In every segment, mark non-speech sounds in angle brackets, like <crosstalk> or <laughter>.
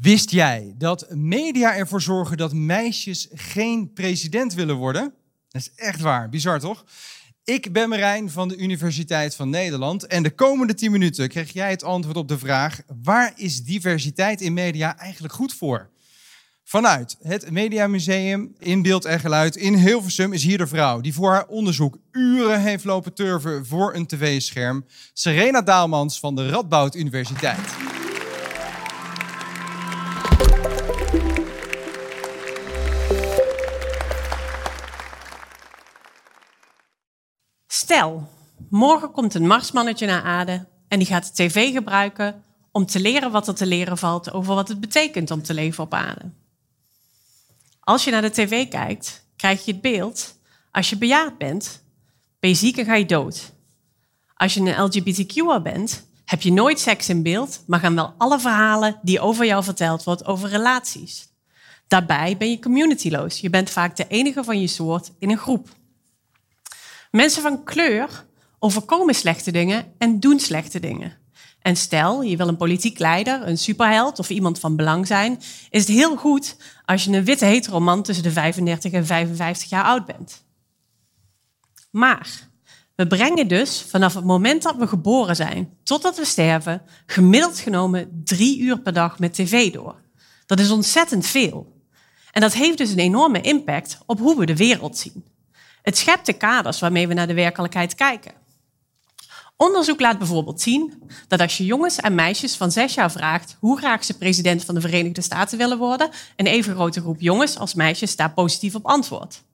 Wist jij dat media ervoor zorgen dat meisjes geen president willen worden? Dat is echt waar, bizar toch? Ik ben Marijn van de Universiteit van Nederland en de komende 10 minuten krijg jij het antwoord op de vraag: waar is diversiteit in media eigenlijk goed voor? Vanuit het Mediamuseum in Beeld en Geluid in Hilversum is hier de vrouw die voor haar onderzoek uren heeft lopen turven voor een tv-scherm. Serena Daalmans van de Radboud Universiteit. Stel, morgen komt een Marsmannetje naar aarde en die gaat de tv gebruiken om te leren wat er te leren valt over wat het betekent om te leven op aarde. Als je naar de tv kijkt, krijg je het beeld, als je bejaard bent, ben je ziek en ga je dood. Als je een LGBTQ'er bent, heb je nooit seks in beeld, maar gaan wel alle verhalen die over jou verteld wordt over relaties. Daarbij ben je communityloos. Je bent vaak de enige van je soort in een groep. Mensen van kleur overkomen slechte dingen en doen slechte dingen. En stel, je wil een politiek leider, een superheld of iemand van belang zijn, is het heel goed als je een witte heteroman tussen de 35 en 55 jaar oud bent. Maar we brengen dus vanaf het moment dat we geboren zijn totdat we sterven, gemiddeld genomen drie uur per dag met tv door. Dat is ontzettend veel. En dat heeft dus een enorme impact op hoe we de wereld zien. Het schept de kaders waarmee we naar de werkelijkheid kijken. Onderzoek laat bijvoorbeeld zien dat als je jongens en meisjes van zes jaar vraagt hoe graag ze president van de Verenigde Staten willen worden, een even grote groep jongens als meisjes daar positief op antwoordt.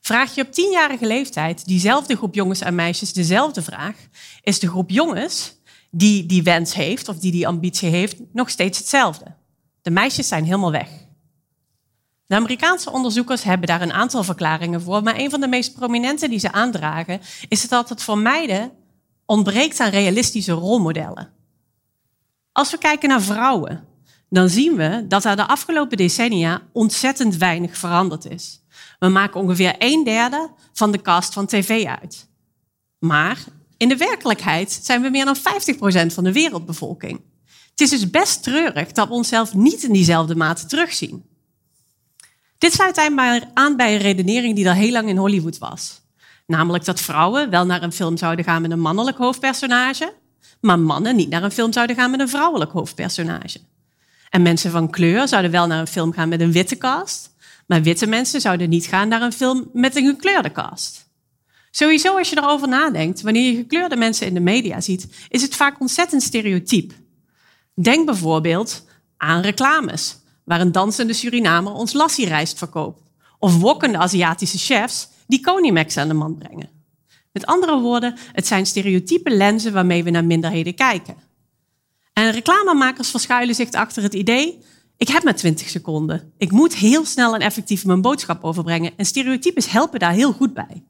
Vraag je op tienjarige leeftijd diezelfde groep jongens en meisjes dezelfde vraag, is de groep jongens die die wens heeft of die die ambitie heeft nog steeds hetzelfde. De meisjes zijn helemaal weg. De Amerikaanse onderzoekers hebben daar een aantal verklaringen voor, maar een van de meest prominente die ze aandragen is dat het voor meiden ontbreekt aan realistische rolmodellen. Als we kijken naar vrouwen, dan zien we dat er de afgelopen decennia ontzettend weinig veranderd is. We maken ongeveer een derde van de cast van tv uit. Maar in de werkelijkheid zijn we meer dan 50% van de wereldbevolking. Het is dus best treurig dat we onszelf niet in diezelfde mate terugzien. Dit sluit aan bij een redenering die al heel lang in Hollywood was. Namelijk dat vrouwen wel naar een film zouden gaan met een mannelijk hoofdpersonage, maar mannen niet naar een film zouden gaan met een vrouwelijk hoofdpersonage. En mensen van kleur zouden wel naar een film gaan met een witte cast, maar witte mensen zouden niet gaan naar een film met een gekleurde cast. Sowieso als je erover nadenkt, wanneer je gekleurde mensen in de media ziet, is het vaak ontzettend stereotyp. Denk bijvoorbeeld aan reclames, waar een dansende Surinamer ons lassie-rijst verkoopt. Of wokkende Aziatische chefs die Konimax aan de man brengen. Met andere woorden, het zijn stereotype lenzen waarmee we naar minderheden kijken. En reclamemakers verschuilen zich achter het idee: ik heb maar 20 seconden. Ik moet heel snel en effectief mijn boodschap overbrengen. En stereotypes helpen daar heel goed bij.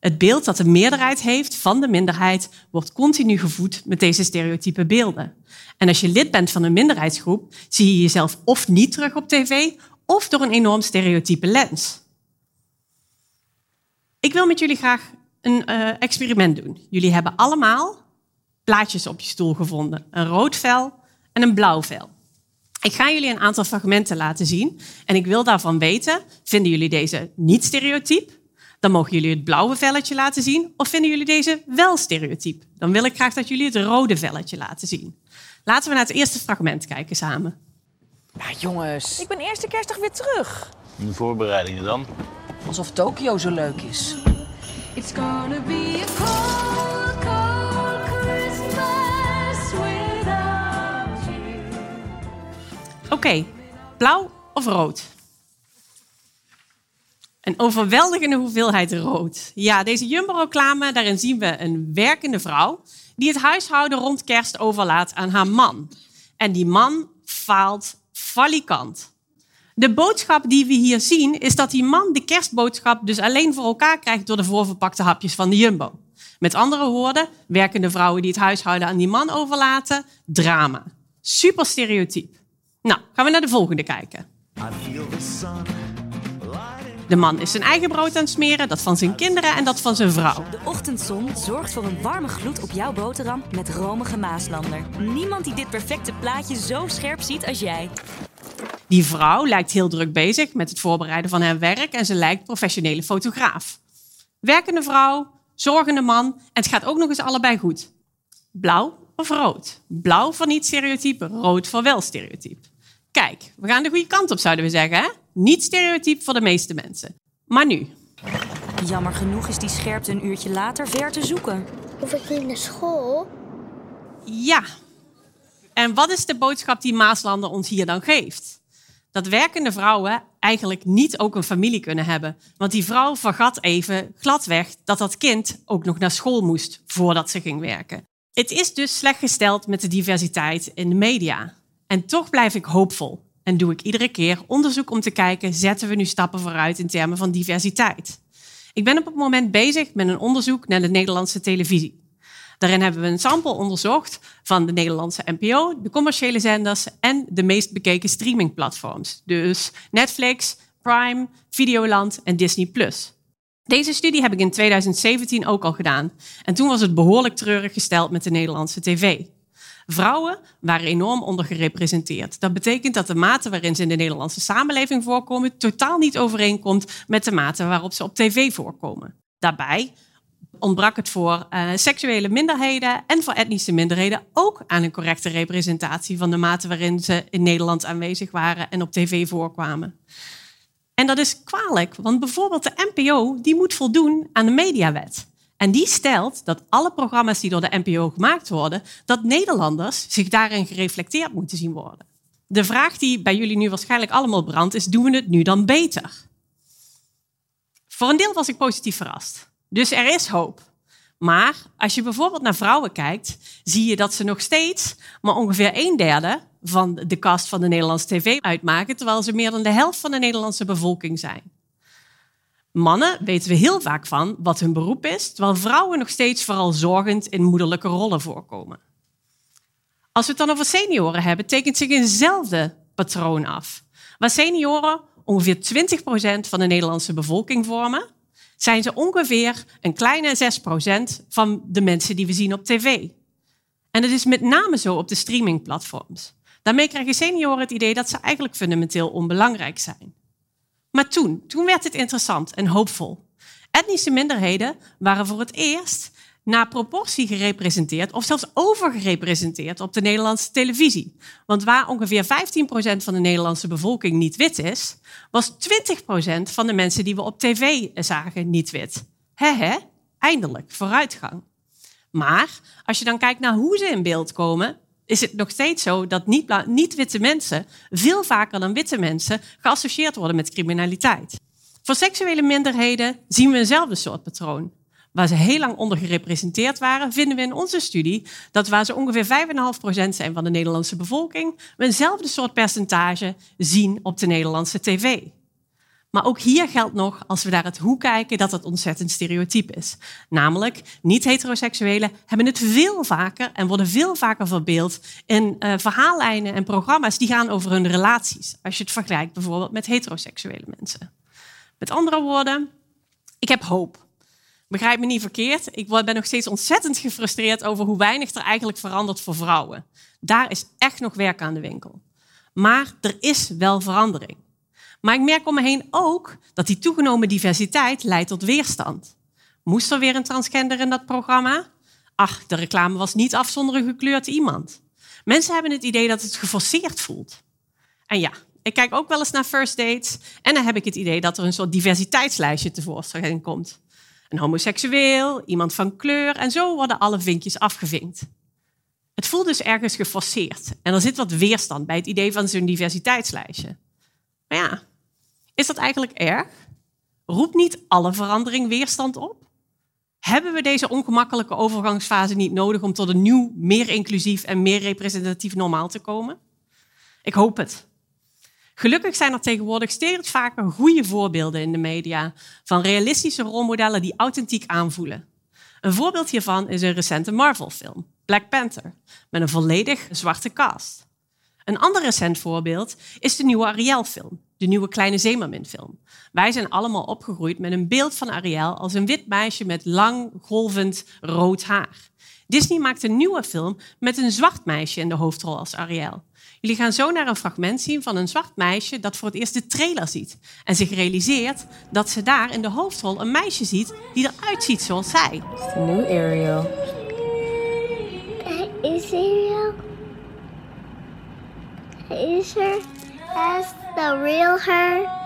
Het beeld dat de meerderheid heeft van de minderheid wordt continu gevoed met deze stereotype beelden. En als je lid bent van een minderheidsgroep, zie je jezelf of niet terug op tv of door een enorm stereotype lens. Ik wil met jullie graag een uh, experiment doen. Jullie hebben allemaal plaatjes op je stoel gevonden: een rood vel en een blauw vel. Ik ga jullie een aantal fragmenten laten zien en ik wil daarvan weten: vinden jullie deze niet stereotyp? Dan mogen jullie het blauwe velletje laten zien. Of vinden jullie deze wel stereotyp? Dan wil ik graag dat jullie het rode velletje laten zien. Laten we naar het eerste fragment kijken samen. Ja, jongens. Ik ben eerste kerstdag weer terug. En de voorbereidingen dan? Alsof Tokio zo leuk is. It's gonna be a cold, cold Oké, blauw of rood? Een overweldigende hoeveelheid rood. Ja, deze Jumbo-reclame, daarin zien we een werkende vrouw die het huishouden rond kerst overlaat aan haar man. En die man faalt valikant. De boodschap die we hier zien is dat die man de kerstboodschap dus alleen voor elkaar krijgt door de voorverpakte hapjes van de Jumbo. Met andere woorden, werkende vrouwen die het huishouden aan die man overlaten, drama. Super stereotyp. Nou, gaan we naar de volgende kijken. De man is zijn eigen brood aan het smeren, dat van zijn kinderen en dat van zijn vrouw. De ochtendzon zorgt voor een warme gloed op jouw boterham met romige Maaslander. Niemand die dit perfecte plaatje zo scherp ziet als jij. Die vrouw lijkt heel druk bezig met het voorbereiden van haar werk en ze lijkt professionele fotograaf. Werkende vrouw, zorgende man en het gaat ook nog eens allebei goed. Blauw of rood? Blauw voor niet stereotype, rood voor wel stereotype. Kijk, we gaan de goede kant op, zouden we zeggen. Hè? Niet stereotyp voor de meeste mensen. Maar nu, Jammer genoeg is die scherpte een uurtje later ver te zoeken. Hoef ik niet naar school? ja. En wat is de boodschap die Maaslander ons hier dan geeft? Dat werkende vrouwen eigenlijk niet ook een familie kunnen hebben. Want die vrouw vergat even gladweg dat dat kind ook nog naar school moest voordat ze ging werken. Het is dus slecht gesteld met de diversiteit in de media. En toch blijf ik hoopvol. En doe ik iedere keer onderzoek om te kijken, zetten we nu stappen vooruit in termen van diversiteit? Ik ben op het moment bezig met een onderzoek naar de Nederlandse televisie. Daarin hebben we een sample onderzocht van de Nederlandse NPO, de commerciële zenders en de meest bekeken streamingplatforms. Dus Netflix, Prime, Videoland en Disney+. Deze studie heb ik in 2017 ook al gedaan. En toen was het behoorlijk treurig gesteld met de Nederlandse tv. Vrouwen waren enorm ondergerepresenteerd. Dat betekent dat de mate waarin ze in de Nederlandse samenleving voorkomen totaal niet overeenkomt met de mate waarop ze op tv voorkomen. Daarbij ontbrak het voor uh, seksuele minderheden en voor etnische minderheden ook aan een correcte representatie van de mate waarin ze in Nederland aanwezig waren en op tv voorkwamen. En dat is kwalijk, want bijvoorbeeld de NPO die moet voldoen aan de mediawet. En die stelt dat alle programma's die door de NPO gemaakt worden, dat Nederlanders zich daarin gereflecteerd moeten zien worden. De vraag die bij jullie nu waarschijnlijk allemaal brandt is, doen we het nu dan beter? Voor een deel was ik positief verrast. Dus er is hoop. Maar als je bijvoorbeeld naar vrouwen kijkt, zie je dat ze nog steeds maar ongeveer een derde van de kast van de Nederlandse tv uitmaken, terwijl ze meer dan de helft van de Nederlandse bevolking zijn. Mannen weten we heel vaak van wat hun beroep is, terwijl vrouwen nog steeds vooral zorgend in moederlijke rollen voorkomen. Als we het dan over senioren hebben, tekent zich eenzelfde patroon af. Waar senioren ongeveer 20% van de Nederlandse bevolking vormen, zijn ze ongeveer een kleine 6% van de mensen die we zien op tv. En dat is met name zo op de streamingplatforms. Daarmee krijgen senioren het idee dat ze eigenlijk fundamenteel onbelangrijk zijn. Maar toen, toen werd het interessant en hoopvol. Etnische minderheden waren voor het eerst naar proportie gerepresenteerd of zelfs overgerepresenteerd op de Nederlandse televisie. Want waar ongeveer 15% van de Nederlandse bevolking niet wit is, was 20% van de mensen die we op tv zagen niet wit. Hehe, eindelijk, vooruitgang. Maar als je dan kijkt naar hoe ze in beeld komen, is het nog steeds zo dat niet-witte mensen veel vaker dan witte mensen geassocieerd worden met criminaliteit. Voor seksuele minderheden zien we eenzelfde soort patroon. Waar ze heel lang ondergerepresenteerd waren, vinden we in onze studie dat waar ze ongeveer 5,5% zijn van de Nederlandse bevolking, we eenzelfde soort percentage zien op de Nederlandse tv. Maar ook hier geldt nog, als we naar het hoe kijken, dat het ontzettend stereotyp is. Namelijk, niet-heteroseksuelen hebben het veel vaker en worden veel vaker verbeeld in uh, verhaallijnen en programma's die gaan over hun relaties. Als je het vergelijkt bijvoorbeeld met heteroseksuele mensen. Met andere woorden, ik heb hoop. Begrijp me niet verkeerd, ik ben nog steeds ontzettend gefrustreerd over hoe weinig er eigenlijk verandert voor vrouwen. Daar is echt nog werk aan de winkel. Maar er is wel verandering. Maar ik merk om me heen ook dat die toegenomen diversiteit leidt tot weerstand. Moest er weer een transgender in dat programma? Ach, de reclame was niet afzonderlijk gekleurd iemand. Mensen hebben het idee dat het geforceerd voelt. En ja, ik kijk ook wel eens naar first dates en dan heb ik het idee dat er een soort diversiteitslijstje tevoorschijn komt. Een homoseksueel, iemand van kleur en zo worden alle vinkjes afgevinkt. Het voelt dus ergens geforceerd en er zit wat weerstand bij het idee van zo'n diversiteitslijstje. Maar ja, is dat eigenlijk erg? Roept niet alle verandering weerstand op? Hebben we deze ongemakkelijke overgangsfase niet nodig om tot een nieuw, meer inclusief en meer representatief normaal te komen? Ik hoop het. Gelukkig zijn er tegenwoordig steeds vaker goede voorbeelden in de media van realistische rolmodellen die authentiek aanvoelen. Een voorbeeld hiervan is een recente Marvel-film, Black Panther, met een volledig zwarte cast. Een ander recent voorbeeld is de nieuwe Ariel-film, de nieuwe Kleine Zeemermin-film. Wij zijn allemaal opgegroeid met een beeld van Ariel als een wit meisje met lang, golvend rood haar. Disney maakt een nieuwe film met een zwart meisje in de hoofdrol als Ariel. Jullie gaan zo naar een fragment zien van een zwart meisje dat voor het eerst de trailer ziet. En zich realiseert dat ze daar in de hoofdrol een meisje ziet die eruit ziet zoals zij. New Ariel. Is Ariel? Is her as the real her?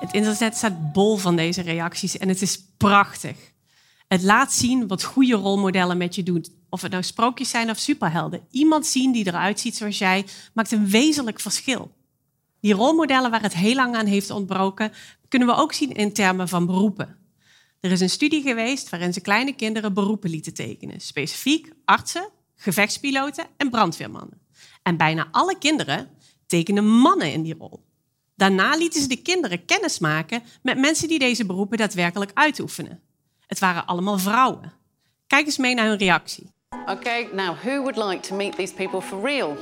Het internet staat bol van deze reacties en het is prachtig. Het laat zien wat goede rolmodellen met je doen. Of het nou sprookjes zijn of superhelden. Iemand zien die eruit ziet zoals jij maakt een wezenlijk verschil. Die rolmodellen waar het heel lang aan heeft ontbroken, kunnen we ook zien in termen van beroepen. Er is een studie geweest waarin ze kleine kinderen beroepen lieten tekenen. Specifiek artsen, gevechtspiloten en brandweermannen. En bijna alle kinderen tekenen mannen in die rol. Daarna lieten ze de kinderen kennis maken met mensen die deze beroepen daadwerkelijk uitoefenen. Het waren allemaal vrouwen. Kijk eens mee naar hun reactie. Okay, now who would like to meet these people for real?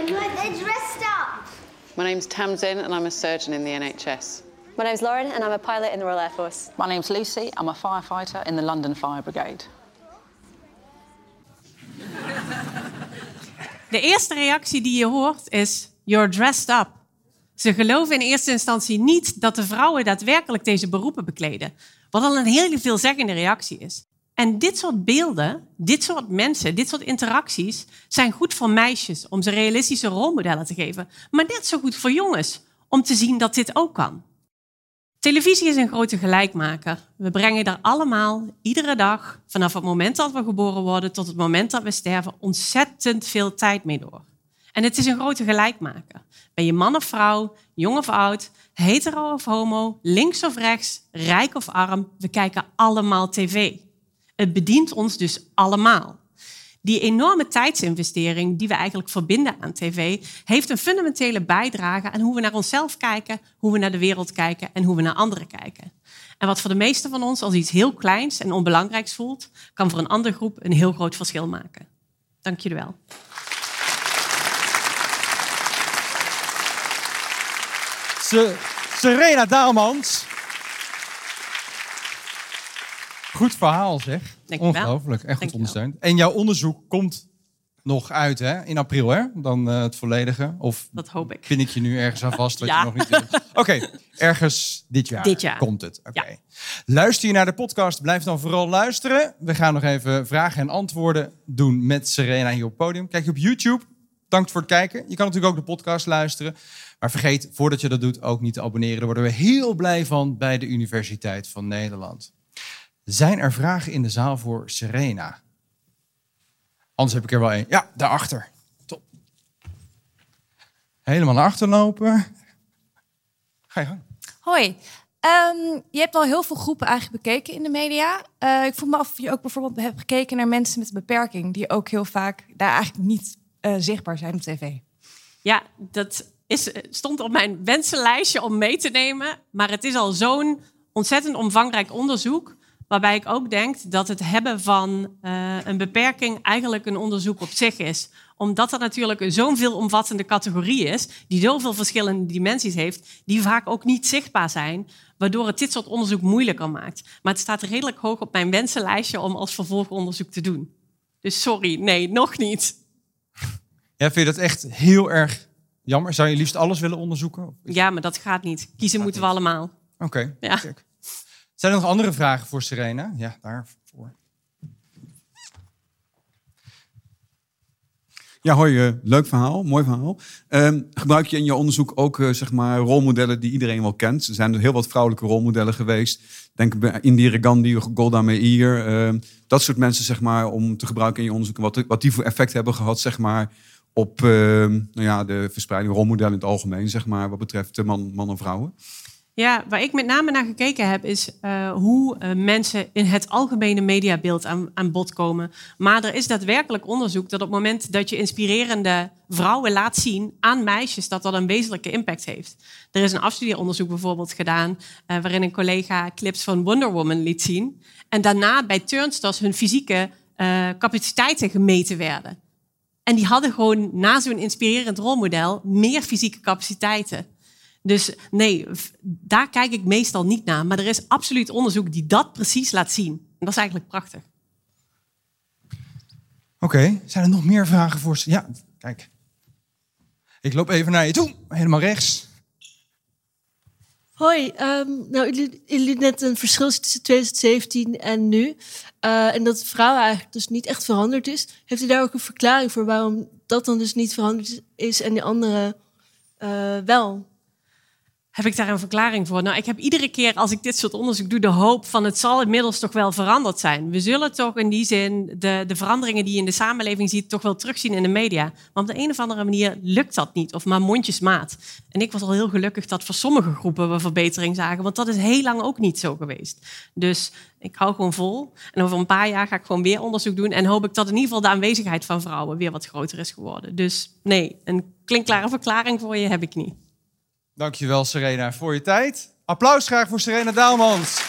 Are you dressed up? My name's Tamzin and I'm a surgeon in the NHS. My name's Lauren and I'm a pilot in the Royal Air Force. My name's Lucy. I'm a firefighter in the London Fire Brigade. De eerste reactie die je hoort is: You're dressed up. Ze geloven in eerste instantie niet dat de vrouwen daadwerkelijk deze beroepen bekleden. Wat al een heel veelzeggende reactie is. En dit soort beelden, dit soort mensen, dit soort interacties zijn goed voor meisjes om ze realistische rolmodellen te geven. Maar net zo goed voor jongens om te zien dat dit ook kan. Televisie is een grote gelijkmaker. We brengen daar allemaal iedere dag, vanaf het moment dat we geboren worden tot het moment dat we sterven, ontzettend veel tijd mee door. En het is een grote gelijkmaker. Ben je man of vrouw, jong of oud, hetero of homo, links of rechts, rijk of arm, we kijken allemaal tv. Het bedient ons dus allemaal. Die enorme tijdsinvestering die we eigenlijk verbinden aan tv, heeft een fundamentele bijdrage aan hoe we naar onszelf kijken, hoe we naar de wereld kijken en hoe we naar anderen kijken. En wat voor de meesten van ons als iets heel kleins en onbelangrijks voelt, kan voor een andere groep een heel groot verschil maken. Dank jullie wel. Se- Serena Daalmans. Goed verhaal zeg. Ongelooflijk, echt goed ondersteund. En jouw onderzoek komt nog uit hè? in april hè? Dan eh, het volledige. Of Dat hoop ik. pin ik je nu ergens aan vast <laughs> wat Ja. je nog niet weet? Oké, ergens dit jaar, Dit jaar. komt het. Oké. Ja. Luister je naar de podcast, blijf dan vooral luisteren. We gaan nog even vragen en antwoorden doen met Serena hier op het podium. Kijk je op YouTube. Dank voor het kijken. Je kan natuurlijk ook de podcast luisteren. Maar vergeet, voordat je dat doet, ook niet te abonneren. Daar worden we heel blij van bij de Universiteit van Nederland. Zijn er vragen in de zaal voor Serena? Anders heb ik er wel één. Ja, daarachter. Top. Helemaal naar achter lopen. Ga je gang. Hoi. Ehm, je hebt al heel veel groepen eigenlijk bekeken in de media. Eh, ik vroeg me af of je ook bijvoorbeeld hebt gekeken naar mensen met een beperking... die ook heel vaak daar eigenlijk niet eh, zichtbaar zijn op tv. Ja, dat is, stond op mijn wensenlijstje om mee te nemen. Maar het is al zo'n ontzettend omvangrijk onderzoek. Waarbij ik ook denk dat het hebben van eh, een beperking eigenlijk een onderzoek op zich is. Omdat dat natuurlijk een zo'n veelomvattende categorie is, die zoveel verschillende dimensies heeft, die vaak ook niet zichtbaar zijn, waardoor het dit soort onderzoek moeilijker maakt. Maar het staat redelijk hoog op mijn wensenlijstje om als vervolgonderzoek te doen. Dus sorry, nee, nog niet. Ja, vind je dat echt heel erg jammer? Zou je liefst alles willen onderzoeken? Oké. Ja, maar dat gaat niet. Kiezen moeten we allemaal. Ja. kijk. Zijn er nog andere vragen voor Serena? Ja, daarvoor. Ja, hoi, eh, leuk verhaal, mooi verhaal. Ehm, gebruik je in je onderzoek ook eh, zeg maar rolmodellen die iedereen wel kent? Er zijn er heel wat vrouwelijke rolmodellen geweest. Denk bij Indira Gandhi, Golda Meir. ehm, dat soort mensen zeg maar om te gebruiken in je onderzoek. Wat, wat die voor effect hebben gehad zeg maar op ehm, nou ja, de verspreiding rolmodellen in het algemeen zeg maar wat betreft eh, man, man en vrouwen. Ja, waar ik met name naar gekeken heb, is eh, hoe eh, mensen in het algemene mediabeeld aan, aan bod komen. Maar er is daadwerkelijk onderzoek dat op het moment dat je inspirerende vrouwen laat zien aan meisjes, dat dat een wezenlijke impact heeft. Er is een afstudeeronderzoek bijvoorbeeld gedaan, eh, waarin een collega clips van Wonder Woman liet zien. En daarna bij turnsters hun fysieke capaciteiten gemeten werden. En die hadden gewoon na zo'n inspirerend rolmodel meer fysieke capaciteiten. Dus nee, daar kijk ik meestal niet naar. Maar er is absoluut onderzoek die dat precies laat zien. En dat is eigenlijk prachtig. Oké, zijn er nog meer vragen voor? Ja, kijk. Ik loop even naar je toe, helemaal rechts. Hoi, ehm, nou, jullie, jullie net een verschil tussen 2017 en nu. Eh, en dat vrouwen eigenlijk dus niet echt veranderd is. Heeft u daar ook een verklaring voor waarom dat dan dus niet veranderd is en die andere eh, wel? Heb ik daar een verklaring voor? Nou, ik heb iedere keer als ik dit soort onderzoek doe, de hoop van het zal inmiddels toch wel veranderd zijn. We zullen toch in die zin de, de veranderingen die je in de samenleving ziet, toch wel terugzien in de media. Maar op de een of andere manier lukt dat niet, of maar mondjesmaat. En ik was al heel gelukkig dat voor sommige groepen we verbetering zagen, want dat is heel lang ook niet zo geweest. Dus ik hou gewoon vol. En over een paar jaar ga ik gewoon weer onderzoek doen en hoop ik dat in ieder geval de aanwezigheid van vrouwen weer wat groter is geworden. Dus nee, een klinkklare verklaring voor je heb ik niet. Dankjewel Serena voor je tijd. Applaus graag voor Serena Daalmans.